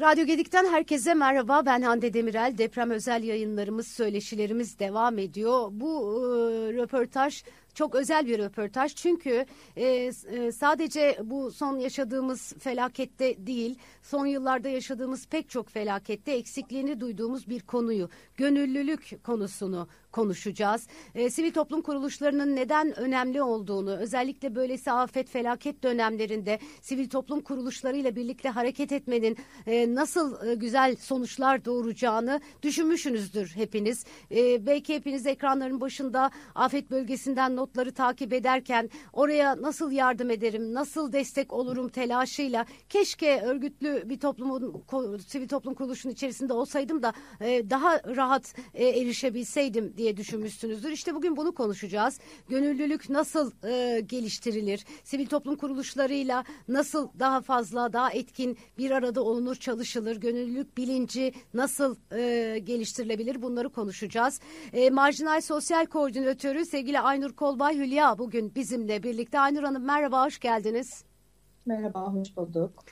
Radyo Gedik'ten herkese merhaba. Ben Hande Demirel. Deprem özel yayınlarımız, söyleşilerimiz devam ediyor. Bu e, röportaj çok özel bir röportaj çünkü e, e, sadece bu son yaşadığımız felakette değil, son yıllarda yaşadığımız pek çok felakette eksikliğini duyduğumuz bir konuyu, gönüllülük konusunu konuşacağız. E, sivil toplum kuruluşlarının neden önemli olduğunu, özellikle böylesi afet felaket dönemlerinde sivil toplum kuruluşlarıyla birlikte hareket etmenin e, nasıl e, güzel sonuçlar doğuracağını düşünmüşsünüzdür hepiniz. E, belki hepiniz ekranların başında afet bölgesinden notları takip ederken oraya nasıl yardım ederim, nasıl destek olurum telaşıyla keşke örgütlü bir toplumun sivil toplum kuruluşunun içerisinde olsaydım da e, daha rahat e, erişebilseydim diye düşünmüşsünüzdür. İşte bugün bunu konuşacağız. Gönüllülük nasıl e, geliştirilir? Sivil toplum kuruluşlarıyla nasıl daha fazla, daha etkin bir arada olunur, çalışılır? Gönüllülük bilinci nasıl e, geliştirilebilir? Bunları konuşacağız. E, Marjinal Sosyal Koordinatörü sevgili Aynur Kolbay Hülya bugün bizimle birlikte. Aynur Hanım merhaba, hoş geldiniz. Merhaba, hoş bulduk.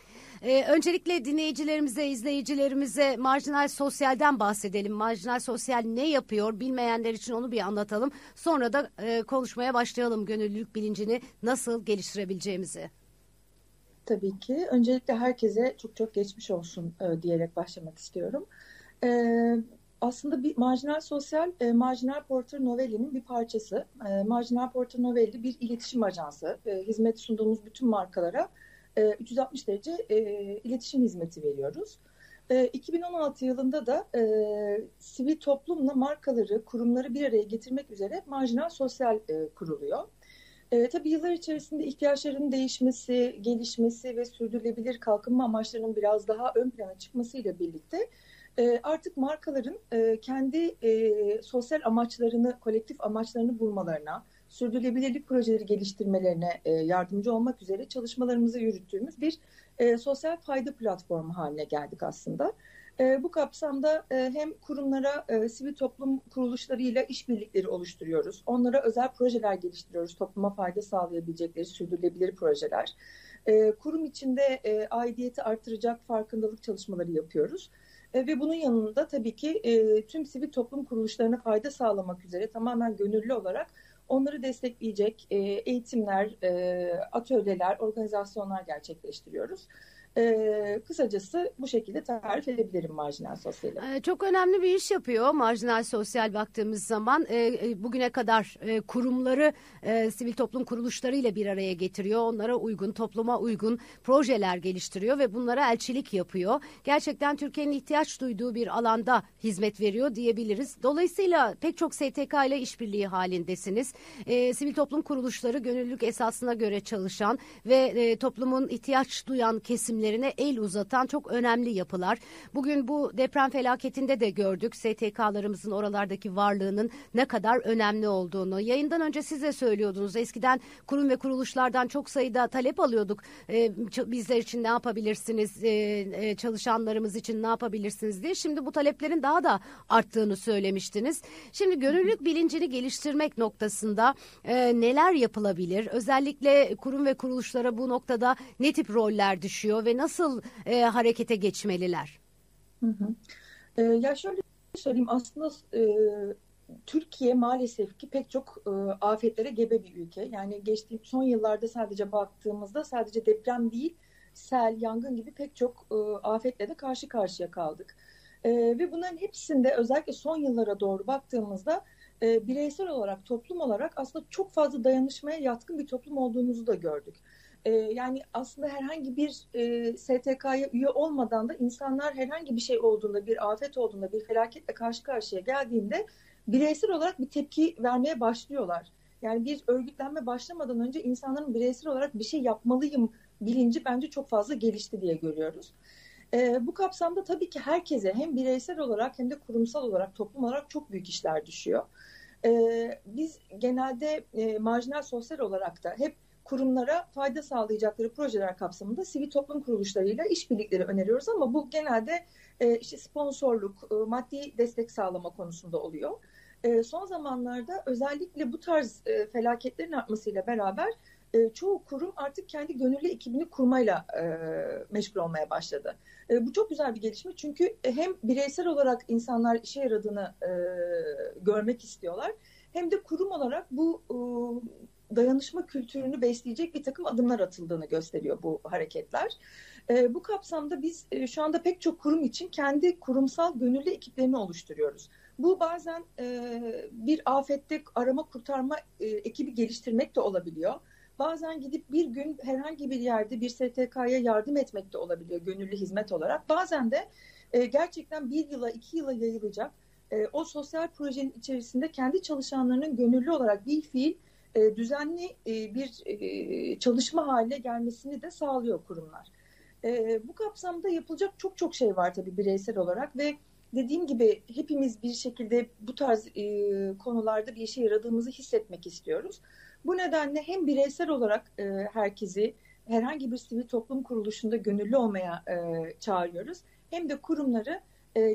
Ee, öncelikle dinleyicilerimize, izleyicilerimize marjinal sosyalden bahsedelim. Marjinal sosyal ne yapıyor bilmeyenler için onu bir anlatalım. Sonra da e, konuşmaya başlayalım gönüllülük bilincini nasıl geliştirebileceğimizi. Tabii ki. Öncelikle herkese çok çok geçmiş olsun e, diyerek başlamak istiyorum. E, aslında bir marjinal sosyal, e, marjinal Porter Novelli'nin bir parçası. E, marjinal Porter Novelli bir iletişim ajansı. E, hizmet sunduğumuz bütün markalara 360 e, derece e, iletişim hizmeti veriyoruz. 2016 e, yılında da e, sivil toplumla markaları, kurumları bir araya getirmek üzere marjinal sosyal e, kuruluyor. E, tabii yıllar içerisinde ihtiyaçların değişmesi, gelişmesi ve sürdürülebilir kalkınma amaçlarının biraz daha ön plana çıkmasıyla birlikte e, artık markaların e, kendi e, sosyal amaçlarını, kolektif amaçlarını bulmalarına, sürdürülebilirlik projeleri geliştirmelerine e, yardımcı olmak üzere çalışmalarımızı yürüttüğümüz bir sosyal fayda platformu haline geldik aslında. Bu kapsamda hem kurumlara, sivil toplum kuruluşlarıyla işbirlikleri oluşturuyoruz. Onlara özel projeler geliştiriyoruz, topluma fayda sağlayabilecekleri sürdürülebilir projeler. Kurum içinde aidiyeti artıracak farkındalık çalışmaları yapıyoruz. E, ve bunun yanında tabii ki e, tüm sivil toplum kuruluşlarına fayda sağlamak üzere tamamen gönüllü olarak Onları destekleyecek e, eğitimler, atölyeler, organizasyonlar gerçekleştiriyoruz. E, kısacası bu şekilde tarif edebilirim marjinal sosyali. E, çok önemli bir iş yapıyor marjinal sosyal baktığımız zaman. E, e, bugüne kadar e, kurumları e, sivil toplum kuruluşlarıyla bir araya getiriyor. Onlara uygun, topluma uygun projeler geliştiriyor ve bunlara elçilik yapıyor. Gerçekten Türkiye'nin ihtiyaç duyduğu bir alanda hizmet veriyor diyebiliriz. Dolayısıyla pek çok STK ile işbirliği halindesiniz. E, sivil toplum kuruluşları gönüllülük esasına göre çalışan ve e, toplumun ihtiyaç duyan kesimleri girişimlerine el uzatan çok önemli yapılar. Bugün bu deprem felaketinde de gördük STK'larımızın oralardaki varlığının ne kadar önemli olduğunu. Yayından önce size söylüyordunuz. Eskiden kurum ve kuruluşlardan çok sayıda talep alıyorduk. Ee, bizler için ne yapabilirsiniz? Ee, e, çalışanlarımız için ne yapabilirsiniz diye. Şimdi bu taleplerin daha da arttığını söylemiştiniz. Şimdi gönüllülük bilincini geliştirmek noktasında e, neler yapılabilir? Özellikle kurum ve kuruluşlara bu noktada ne tip roller düşüyor ve nasıl e, harekete geçmeliler? Hı hı. E, ya şöyle söyleyeyim aslında e, Türkiye maalesef ki pek çok e, afetlere gebe bir ülke. Yani geçtiğim son yıllarda sadece baktığımızda sadece deprem değil, sel, yangın gibi pek çok e, afetle de karşı karşıya kaldık. E, ve bunların hepsinde özellikle son yıllara doğru baktığımızda e, bireysel olarak, toplum olarak aslında çok fazla dayanışmaya yatkın bir toplum olduğumuzu da gördük. E, yani aslında herhangi bir e, STK'ya üye olmadan da insanlar herhangi bir şey olduğunda, bir afet olduğunda, bir felaketle karşı karşıya geldiğinde bireysel olarak bir tepki vermeye başlıyorlar. Yani bir örgütlenme başlamadan önce insanların bireysel olarak bir şey yapmalıyım bilinci bence çok fazla gelişti diye görüyoruz. E, bu kapsamda tabii ki herkese hem bireysel olarak hem de kurumsal olarak, toplum olarak çok büyük işler düşüyor. E, biz genelde e, marjinal sosyal olarak da hep kurumlara fayda sağlayacakları projeler kapsamında sivil toplum kuruluşlarıyla işbirlikleri öneriyoruz ama bu genelde e, işte sponsorluk, e, maddi destek sağlama konusunda oluyor. E, son zamanlarda özellikle bu tarz e, felaketlerin artmasıyla beraber e, çoğu kurum artık kendi gönüllü ekibini kurmayla e, meşgul olmaya başladı. E, bu çok güzel bir gelişme çünkü hem bireysel olarak insanlar işe yaradığını e, görmek istiyorlar hem de kurum olarak bu e, dayanışma kültürünü besleyecek bir takım adımlar atıldığını gösteriyor bu hareketler. E, bu kapsamda biz e, şu anda pek çok kurum için kendi kurumsal gönüllü ekiplerini oluşturuyoruz. Bu bazen e, bir afette arama kurtarma e, ekibi geliştirmek de olabiliyor. Bazen gidip bir gün herhangi bir yerde bir STK'ya yardım etmek de olabiliyor gönüllü hizmet olarak. Bazen de e, gerçekten bir yıla iki yıla yayılacak o sosyal projenin içerisinde kendi çalışanlarının gönüllü olarak bir fiil e, düzenli e, bir e, çalışma haline gelmesini de sağlıyor kurumlar. Bu kapsamda yapılacak çok çok şey var tabii bireysel olarak ve dediğim gibi hepimiz bir şekilde bu tarz konularda bir işe yaradığımızı hissetmek istiyoruz. Bu nedenle hem bireysel olarak e, herkesi herhangi bir sivil toplum kuruluşunda gönüllü olmaya çağırıyoruz. Hem de kurumları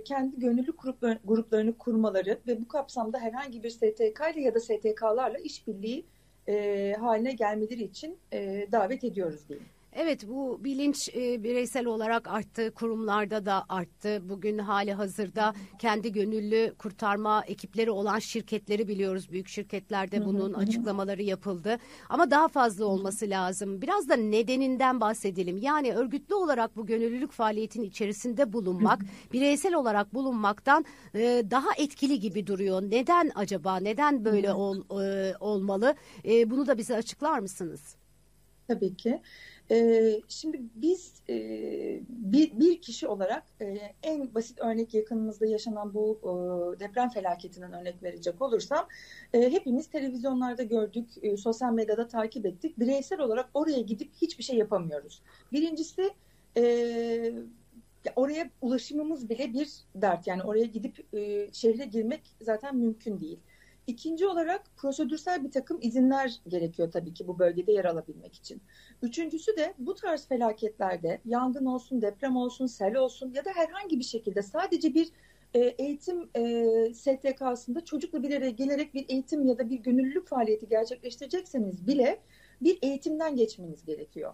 kendi gönüllü gruplar, gruplarını kurmaları ve bu kapsamda herhangi bir STK ile ya da STK'larla işbirliği e, haline gelmeleri için e, davet ediyoruz diyeyim. Evet bu bilinç e, bireysel olarak arttı, kurumlarda da arttı. Bugün hali hazırda kendi gönüllü kurtarma ekipleri olan şirketleri biliyoruz. Büyük şirketlerde bunun açıklamaları yapıldı. Ama daha fazla olması lazım. Biraz da nedeninden bahsedelim. Yani örgütlü olarak bu gönüllülük faaliyetin içerisinde bulunmak, bireysel olarak bulunmaktan e, daha etkili gibi duruyor. Neden acaba? Neden böyle ol, e, olmalı? E, bunu da bize açıklar mısınız? Tabii ki. Ee, şimdi biz e, bir, kişi olarak e, en basit örnek yakınımızda yaşanan bu e, deprem felaketinden örnek verecek olursam hepimiz televizyonlarda gördük, sosyal medyada takip ettik. Bireysel olarak oraya gidip hiçbir şey yapamıyoruz. Birincisi oraya ulaşımımız bile bir dert. Yani oraya gidip şehre girmek zaten mümkün değil. İkinci olarak prosedürsel bir takım izinler gerekiyor tabii ki bu bölgede yer alabilmek için. Üçüncüsü de bu tarz felaketlerde yangın olsun, deprem olsun, sel olsun ya da herhangi bir şekilde sadece bir e, eğitim e, STK'sında çocukla bir araya gelerek bir eğitim ya da bir gönüllülük faaliyeti gerçekleştirecekseniz bile bir eğitimden geçmeniz gerekiyor.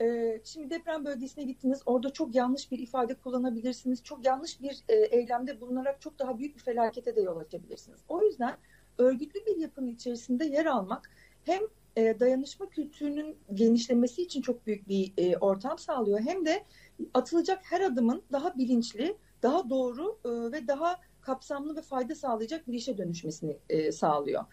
E, şimdi deprem bölgesine gittiniz, orada çok yanlış bir ifade kullanabilirsiniz, çok yanlış bir e, eylemde bulunarak çok daha büyük bir felakete de yol açabilirsiniz. O yüzden örgütlü bir yapının içerisinde yer almak hem e, dayanışma kültürünün genişlemesi için çok büyük bir e, ortam sağlıyor hem de atılacak her adımın daha bilinçli, daha doğru e, ve daha kapsamlı ve fayda sağlayacak bir işe dönüşmesini sağlıyor.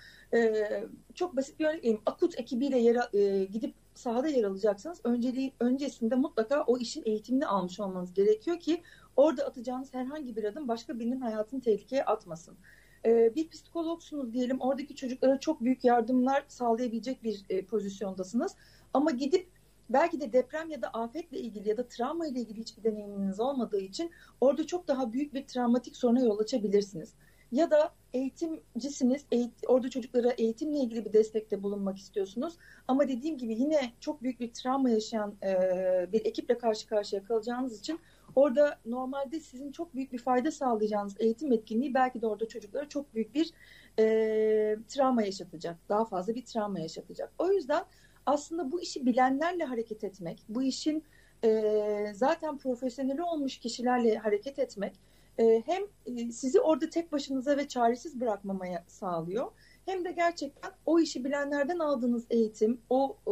Çok basit bir örnek vereyim. Akut ekibiyle yer, e, gidip sahada yer alacaksanız önceliği, öncesinde mutlaka o işin eğitimini almış olmanız gerekiyor ki orada atacağınız herhangi bir adım başka birinin hayatını tehlikeye atmasın. Ee, bir psikologsunuz diyelim oradaki çocuklara çok büyük yardımlar sağlayabilecek bir e, pozisyondasınız. Ama gidip belki de deprem ya da afetle ilgili ya da travma ile ilgili hiçbir deneyiminiz olmadığı için orada çok daha büyük bir travmatik soruna yol açabilirsiniz. Ya da eğitimcisiniz, eğit orada çocuklara eğitimle ilgili bir destekte bulunmak istiyorsunuz. Ama dediğim gibi yine çok büyük bir travma yaşayan e, bir ekiple karşı karşıya kalacağınız için orada normalde sizin çok büyük bir fayda sağlayacağınız eğitim etkinliği belki de orada çocuklara çok büyük bir e, travma yaşatacak. Daha fazla bir travma yaşatacak. O yüzden aslında bu işi bilenlerle hareket etmek, bu işin e, zaten profesyoneli olmuş kişilerle hareket etmek e, hem e, sizi orada tek başınıza ve çaresiz bırakmamaya sağlıyor hem de gerçekten o işi bilenlerden aldığınız eğitim, o e,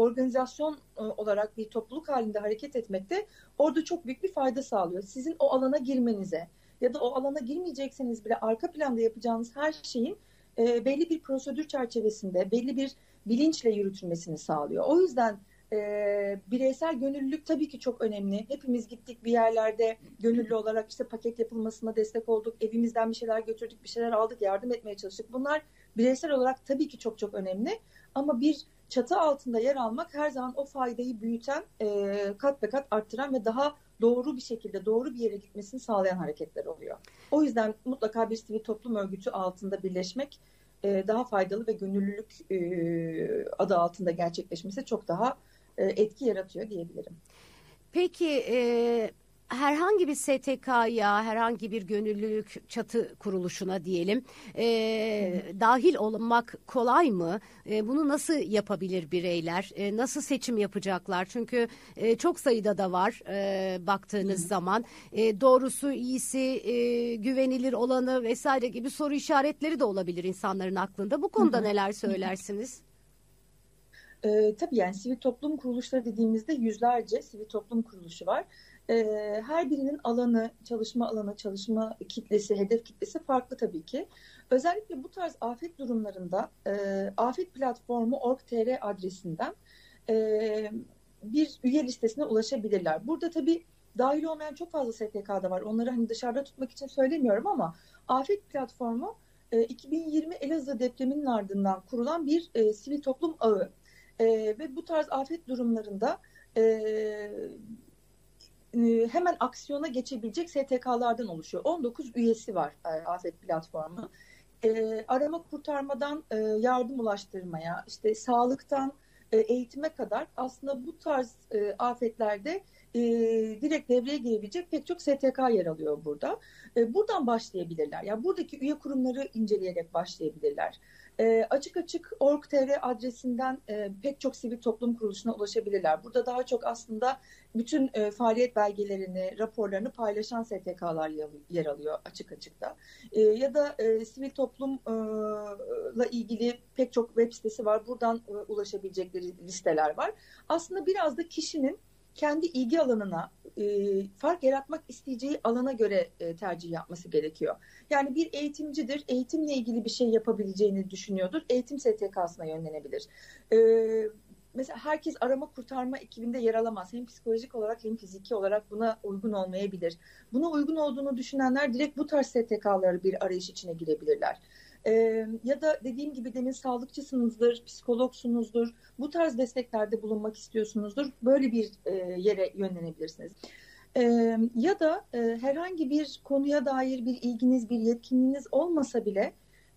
organizasyon olarak bir topluluk halinde hareket etmekte orada çok büyük bir fayda sağlıyor. Sizin o alana girmenize ya da o alana girmeyecekseniz bile arka planda yapacağınız her şeyin belli bir prosedür çerçevesinde, belli bir bilinçle yürütülmesini sağlıyor. O yüzden e, bireysel gönüllülük tabii ki çok önemli. Hepimiz gittik bir yerlerde gönüllü olarak işte paket yapılmasına destek olduk. Evimizden bir şeyler götürdük, bir şeyler aldık, yardım etmeye çalıştık. Bunlar bireysel olarak tabii ki çok çok önemli. Ama bir çatı altında yer almak her zaman o faydayı büyüten, e, kat be kat arttıran ve daha doğru bir şekilde doğru bir yere gitmesini sağlayan hareketler oluyor. O yüzden mutlaka bir sivil toplum örgütü altında birleşmek e, daha faydalı ve gönüllülük e, adı altında gerçekleşmesi çok daha etki yaratıyor diyebilirim. Peki e, herhangi bir STK'ya, herhangi bir gönüllülük çatı kuruluşuna diyelim e, dahil olmak kolay mı? E, bunu nasıl yapabilir bireyler? E, nasıl seçim yapacaklar? Çünkü e, çok sayıda da var e, baktığınız Hı. zaman. E, doğrusu, iyisi, e, güvenilir olanı vesaire gibi soru işaretleri de olabilir insanların aklında. Bu konuda Hı. neler söylersiniz? E, tabii yani sivil toplum kuruluşları dediğimizde yüzlerce sivil toplum kuruluşu var e, her birinin alanı, çalışma alanı, çalışma kitlesi, hedef kitlesi farklı tabii ki. Özellikle bu tarz afet durumlarında e, afet platformu org.tr adresinden e, bir üye listesine ulaşabilirler. Burada tabii dahil olmayan çok fazla STK'da var. Onları hani dışarıda tutmak için söylemiyorum ama afet platformu e, 2020 Elazığ depreminin ardından kurulan bir e, sivil toplum ağı. E, ve bu tarz afet durumlarında e, e, hemen aksiyona geçebilecek STK'lardan oluşuyor. 19 üyesi var e, Afet platformu. E, arama kurtarmadan e, yardım ulaştırmaya, işte sağlıktan e, eğitime kadar aslında bu tarz e, afetlerde e, direkt devreye girebilecek pek çok STK yer alıyor burada. E, buradan başlayabilirler. Yani buradaki üye kurumları inceleyerek başlayabilirler. E, açık açık org.tr adresinden e, pek çok sivil toplum kuruluşuna ulaşabilirler. Burada daha çok aslında bütün e, faaliyet belgelerini, raporlarını paylaşan STK'lar yer alıyor açık açıkta. E, ya da e, sivil toplumla e, ilgili pek çok web sitesi var. Buradan e, ulaşabilecekleri listeler var. Aslında biraz da kişinin kendi ilgi alanına e, fark yaratmak isteyeceği alana göre e, tercih yapması gerekiyor. Yani bir eğitimcidir, eğitimle ilgili bir şey yapabileceğini düşünüyordur, eğitim STK'sına yönlenebilir. E, mesela herkes arama kurtarma ekibinde yer alamaz. Hem psikolojik olarak hem fiziki olarak buna uygun olmayabilir. Buna uygun olduğunu düşünenler direkt bu tarz STK'ları bir arayış içine girebilirler. Ee, ya da dediğim gibi demin sağlıkçısınızdır, psikologsunuzdur, bu tarz desteklerde bulunmak istiyorsunuzdur. Böyle bir e, yere yönlenebilirsiniz. Ee, ya da e, herhangi bir konuya dair bir ilginiz, bir yetkinliğiniz olmasa bile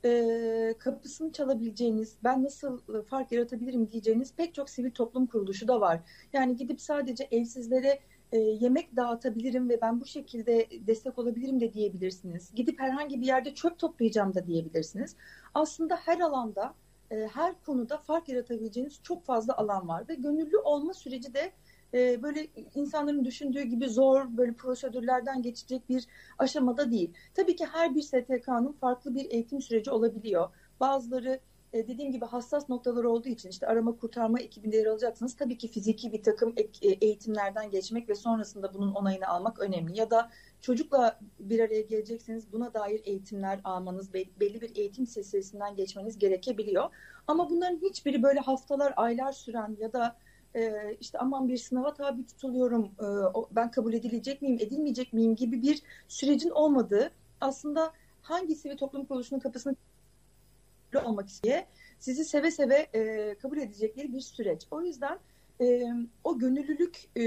e, kapısını çalabileceğiniz, ben nasıl fark yaratabilirim diyeceğiniz pek çok sivil toplum kuruluşu da var. Yani gidip sadece evsizlere e, yemek dağıtabilirim ve ben bu şekilde destek olabilirim de diyebilirsiniz. Gidip herhangi bir yerde çöp toplayacağım da diyebilirsiniz. Aslında her alanda, e, her konuda fark yaratabileceğiniz çok fazla alan var ve gönüllü olma süreci de e, böyle insanların düşündüğü gibi zor böyle prosedürlerden geçecek bir aşamada değil. Tabii ki her bir STK'nın farklı bir eğitim süreci olabiliyor. Bazıları e, dediğim gibi hassas noktalar olduğu için işte arama kurtarma ekibinde yer alacaksınız. Tabii ki fiziki bir takım e, eğitimlerden geçmek ve sonrasında bunun onayını almak önemli. Ya da çocukla bir araya gelecekseniz buna dair eğitimler almanız, belli bir eğitim silsilesinden geçmeniz gerekebiliyor. Ama bunların hiçbiri böyle haftalar, aylar süren ya da e, işte aman bir sınava tabi tutuluyorum, ben kabul edilecek miyim, edilmeyecek miyim gibi bir sürecin olmadığı aslında hangi sivil toplum kuruluşunun kapısını olmak istiyor. Sizi seve seve e, kabul edecekleri bir süreç. O yüzden e, o gönüllülük e,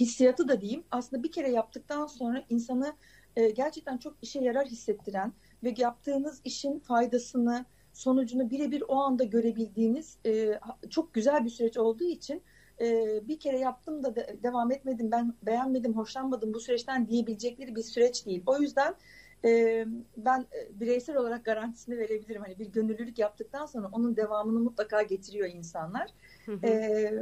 hissiyatı da diyeyim aslında bir kere yaptıktan sonra insanı e, gerçekten çok işe yarar hissettiren ve yaptığınız işin faydasını, sonucunu birebir o anda görebildiğiniz e, çok güzel bir süreç olduğu için e, bir kere yaptım da de, devam etmedim, ben beğenmedim, hoşlanmadım bu süreçten diyebilecekleri bir süreç değil. O yüzden e, ben bireysel olarak garantisini verebilirim. Hani bir gönüllülük yaptıktan sonra onun devamını mutlaka getiriyor insanlar. E,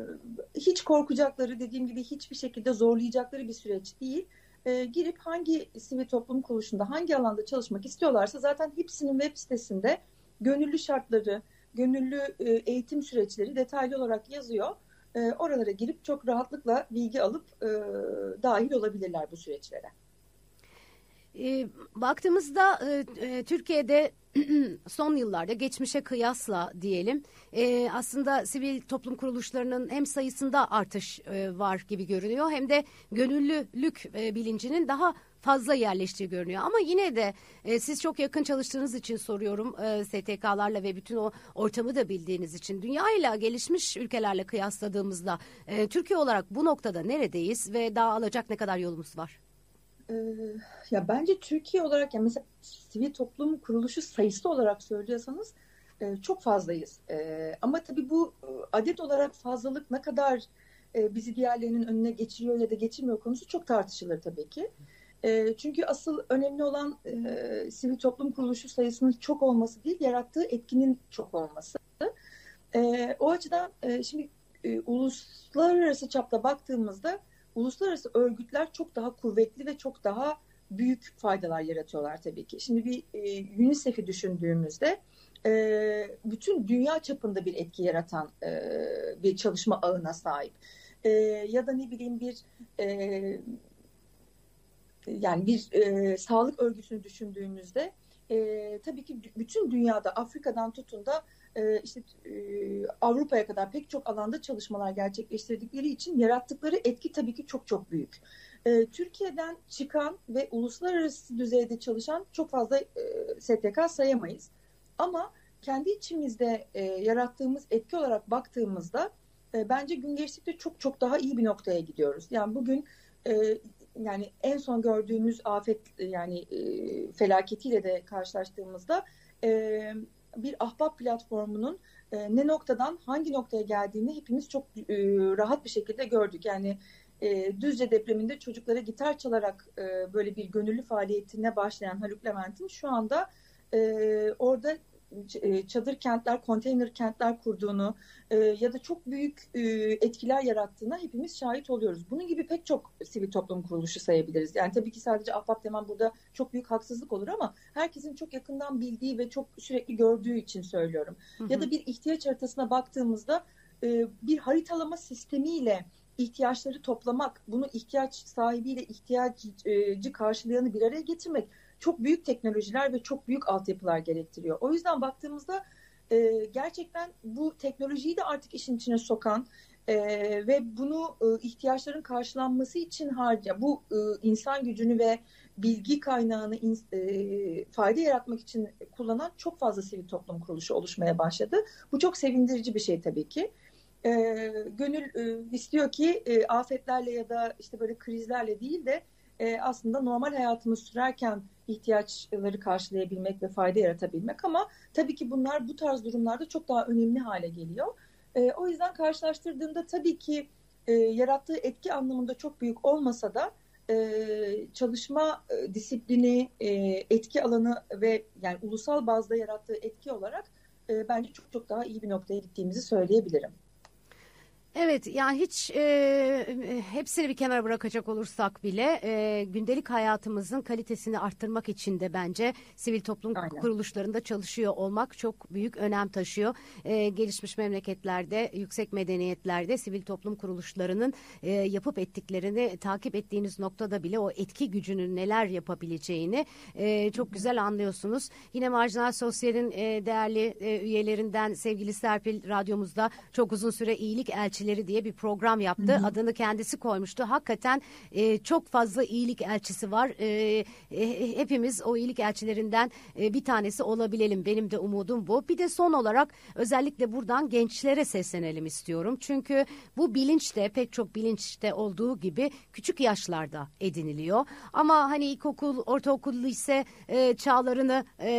hiç korkacakları dediğim gibi hiçbir şekilde zorlayacakları bir süreç değil. E, girip hangi sivil toplum kuruluşunda hangi alanda çalışmak istiyorlarsa zaten hepsinin web sitesinde gönüllü şartları, gönüllü e, eğitim süreçleri detaylı olarak yazıyor. E, oralara girip çok rahatlıkla bilgi alıp e, dahil olabilirler bu süreçlere. E, baktığımızda e, e, Türkiye'de son yıllarda geçmişe kıyasla diyelim e, aslında sivil toplum kuruluşlarının hem sayısında artış e, var gibi görünüyor hem de gönüllülük e, bilincinin daha fazla yerleştiği görünüyor. Ama yine de e, siz çok yakın çalıştığınız için soruyorum e, STK'larla ve bütün o ortamı da bildiğiniz için. Dünya ile gelişmiş ülkelerle kıyasladığımızda e, Türkiye olarak bu noktada neredeyiz ve daha alacak ne kadar yolumuz var? Ee, ya bence Türkiye olarak yani mesela sivil toplum kuruluşu sayısı olarak söylüyorsanız e, çok fazlayız. E, ama tabii bu e, adet olarak fazlalık ne kadar e, bizi diğerlerinin önüne geçiriyor ya da geçirmiyor konusu çok tartışılır tabii ki. E, çünkü asıl önemli olan e, sivil toplum kuruluşu sayısının çok olması değil, yarattığı etkinin çok olması. E, o açıdan e, şimdi e, uluslararası çapta baktığımızda uluslararası örgütler çok daha kuvvetli ve çok daha büyük faydalar yaratıyorlar tabii ki. Şimdi bir e, UNICEF'i düşündüğümüzde e, bütün dünya çapında bir etki yaratan e, bir çalışma ağına sahip. E, ya da ne bileyim bir e, yani bir e, sağlık örgütünü düşündüğümüzde e, tabii ki bütün dünyada Afrika'dan tutun da işte e, Avrupa'ya kadar pek çok alanda çalışmalar gerçekleştirdikleri için yarattıkları etki tabii ki çok çok büyük. E, Türkiye'den çıkan ve uluslararası düzeyde çalışan çok fazla e, STK sayamayız. Ama kendi içimizde e, yarattığımız etki olarak baktığımızda e, bence gün geçtikçe çok çok daha iyi bir noktaya gidiyoruz. Yani bugün e, yani en son gördüğümüz afet yani e, felaketiyle de karşılaştığımızda e, bir ahbap platformunun e, ne noktadan hangi noktaya geldiğini hepimiz çok e, rahat bir şekilde gördük. Yani e, Düzce depreminde çocuklara gitar çalarak böyle bir gönüllü faaliyetine başlayan Haluk Levent'in şu anda orada çadır kentler, konteyner kentler kurduğunu e, ya da çok büyük e, etkiler yarattığına hepimiz şahit oluyoruz. Bunun gibi pek çok sivil toplum kuruluşu sayabiliriz. Yani tabii ki sadece Ahbap demem burada çok büyük haksızlık olur ama herkesin çok yakından bildiği ve çok sürekli gördüğü için söylüyorum. Hı hı. Ya da bir ihtiyaç haritasına baktığımızda bir haritalama sistemiyle ihtiyaçları toplamak, bunu ihtiyaç sahibiyle ihtiyacı karşılayanı bir araya getirmek çok büyük teknolojiler ve çok büyük altyapılar gerektiriyor. O yüzden baktığımızda e, gerçekten bu teknolojiyi de artık işin içine sokan e, ve bunu e, ihtiyaçların karşılanması için harca bu e, insan gücünü ve bilgi kaynağını e, fayda yaratmak için kullanan çok fazla sivil toplum kuruluşu oluşmaya başladı. Bu çok sevindirici bir şey tabii ki. E, gönül e, istiyor ki e, afetlerle ya da işte böyle krizlerle değil de e, aslında normal hayatımız sürerken ihtiyaçları karşılayabilmek ve fayda yaratabilmek ama tabii ki bunlar bu tarz durumlarda çok daha önemli hale geliyor. E, o yüzden karşılaştırdığımda tabii ki e, yarattığı etki anlamında çok büyük olmasa da e, çalışma e, disiplini, e, etki alanı ve yani ulusal bazda yarattığı etki olarak e, bence çok çok daha iyi bir noktaya gittiğimizi söyleyebilirim. Evet yani hiç e, hepsini bir kenara bırakacak olursak bile e, gündelik hayatımızın kalitesini arttırmak için de bence sivil toplum Aynen. kuruluşlarında çalışıyor olmak çok büyük önem taşıyor. E, gelişmiş memleketlerde, yüksek medeniyetlerde sivil toplum kuruluşlarının e, yapıp ettiklerini takip ettiğiniz noktada bile o etki gücünün neler yapabileceğini e, çok güzel anlıyorsunuz. Yine Marjinal Sosyal'in e, değerli e, üyelerinden sevgili Serpil radyomuzda çok uzun süre iyilik elçisi elçileri diye bir program yaptı. Hı hı. Adını kendisi koymuştu. Hakikaten e, çok fazla iyilik elçisi var. E, e, hepimiz o iyilik elçilerinden e, bir tanesi olabilelim. Benim de umudum bu. Bir de son olarak özellikle buradan gençlere seslenelim istiyorum. Çünkü bu bilinç de pek çok bilinçte olduğu gibi küçük yaşlarda ediniliyor. Ama hani ilkokul, ortaokul, lise e, çağlarını e,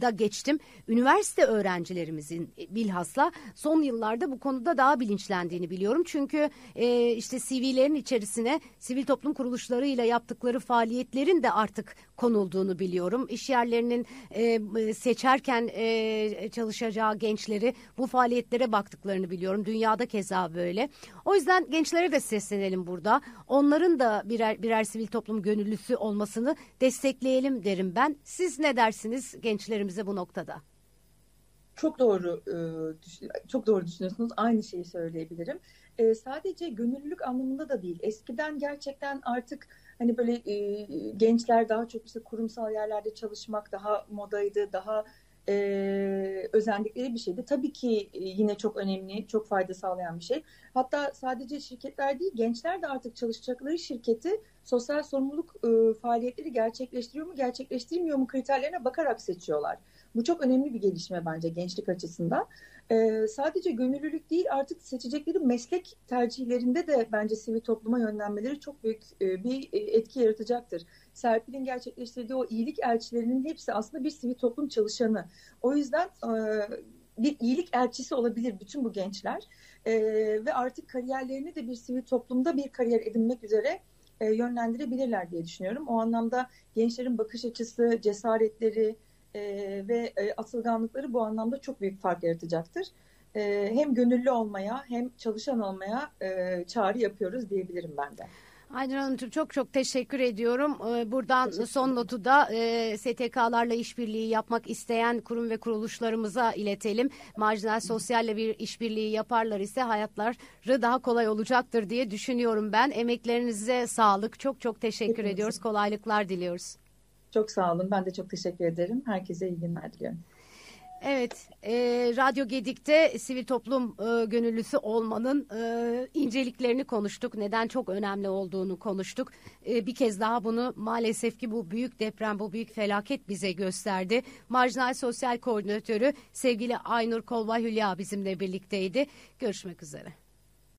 da geçtim. Üniversite öğrencilerimizin bilhassa son yıllarda bu konuda daha bilinçlendiğini biliyorum. Çünkü e, işte CV'lerin içerisine sivil toplum kuruluşlarıyla yaptıkları faaliyetlerin de artık konulduğunu biliyorum. İş yerlerinin e, seçerken e, çalışacağı gençleri bu faaliyetlere baktıklarını biliyorum. Dünyada keza böyle. O yüzden gençlere de seslenelim burada. Onların da birer birer sivil toplum gönüllüsü olmasını destekleyelim derim ben. Siz ne dersiniz gençlerimize bu noktada? Çok doğru e, çok doğru düşünüyorsunuz. Aynı şeyi söyleyebilirim. E, sadece gönüllülük anlamında da değil. Eskiden gerçekten artık hani böyle e, gençler daha çok işte kurumsal yerlerde çalışmak daha modaydı, daha özendikleri bir şeydi. Tabii ki yine çok önemli, çok fayda sağlayan bir şey. Hatta sadece şirketler değil, gençler de artık çalışacakları şirketi sosyal sorumluluk faaliyetleri gerçekleştiriyor mu, gerçekleştirmiyor mu kriterlerine bakarak seçiyorlar. Bu çok önemli bir gelişme bence gençlik açısından. Ee, sadece gönüllülük değil artık seçecekleri meslek tercihlerinde de bence sivil topluma yönlenmeleri çok büyük e, bir e, etki yaratacaktır. Serpil'in gerçekleştirdiği o iyilik elçilerinin hepsi aslında bir sivil toplum çalışanı. O yüzden e, bir iyilik elçisi olabilir bütün bu gençler e, ve artık kariyerlerini de bir sivil toplumda bir kariyer edinmek üzere e, yönlendirebilirler diye düşünüyorum. O anlamda gençlerin bakış açısı, cesaretleri e, ve e, atılganlıkları bu anlamda çok büyük fark yaratacaktır. E, hem gönüllü olmaya hem çalışan olmaya e, çağrı yapıyoruz diyebilirim ben de. Aynur Hanımcığım çok çok teşekkür ediyorum. Ee, buradan teşekkür son notu da e, STK'larla işbirliği yapmak isteyen kurum ve kuruluşlarımıza iletelim. Marjinal sosyalle bir işbirliği yaparlar ise hayatları daha kolay olacaktır diye düşünüyorum ben. Emeklerinize sağlık. Çok çok teşekkür Hepinize. ediyoruz. Kolaylıklar diliyoruz. Çok sağ olun. Ben de çok teşekkür ederim. Herkese iyi günler diliyorum. Evet, e, Radyo Gedik'te sivil toplum e, gönüllüsü olmanın e, inceliklerini konuştuk. Neden çok önemli olduğunu konuştuk. E, bir kez daha bunu maalesef ki bu büyük deprem, bu büyük felaket bize gösterdi. Marjinal Sosyal Koordinatörü sevgili Aynur Kolva Hülya bizimle birlikteydi. Görüşmek üzere.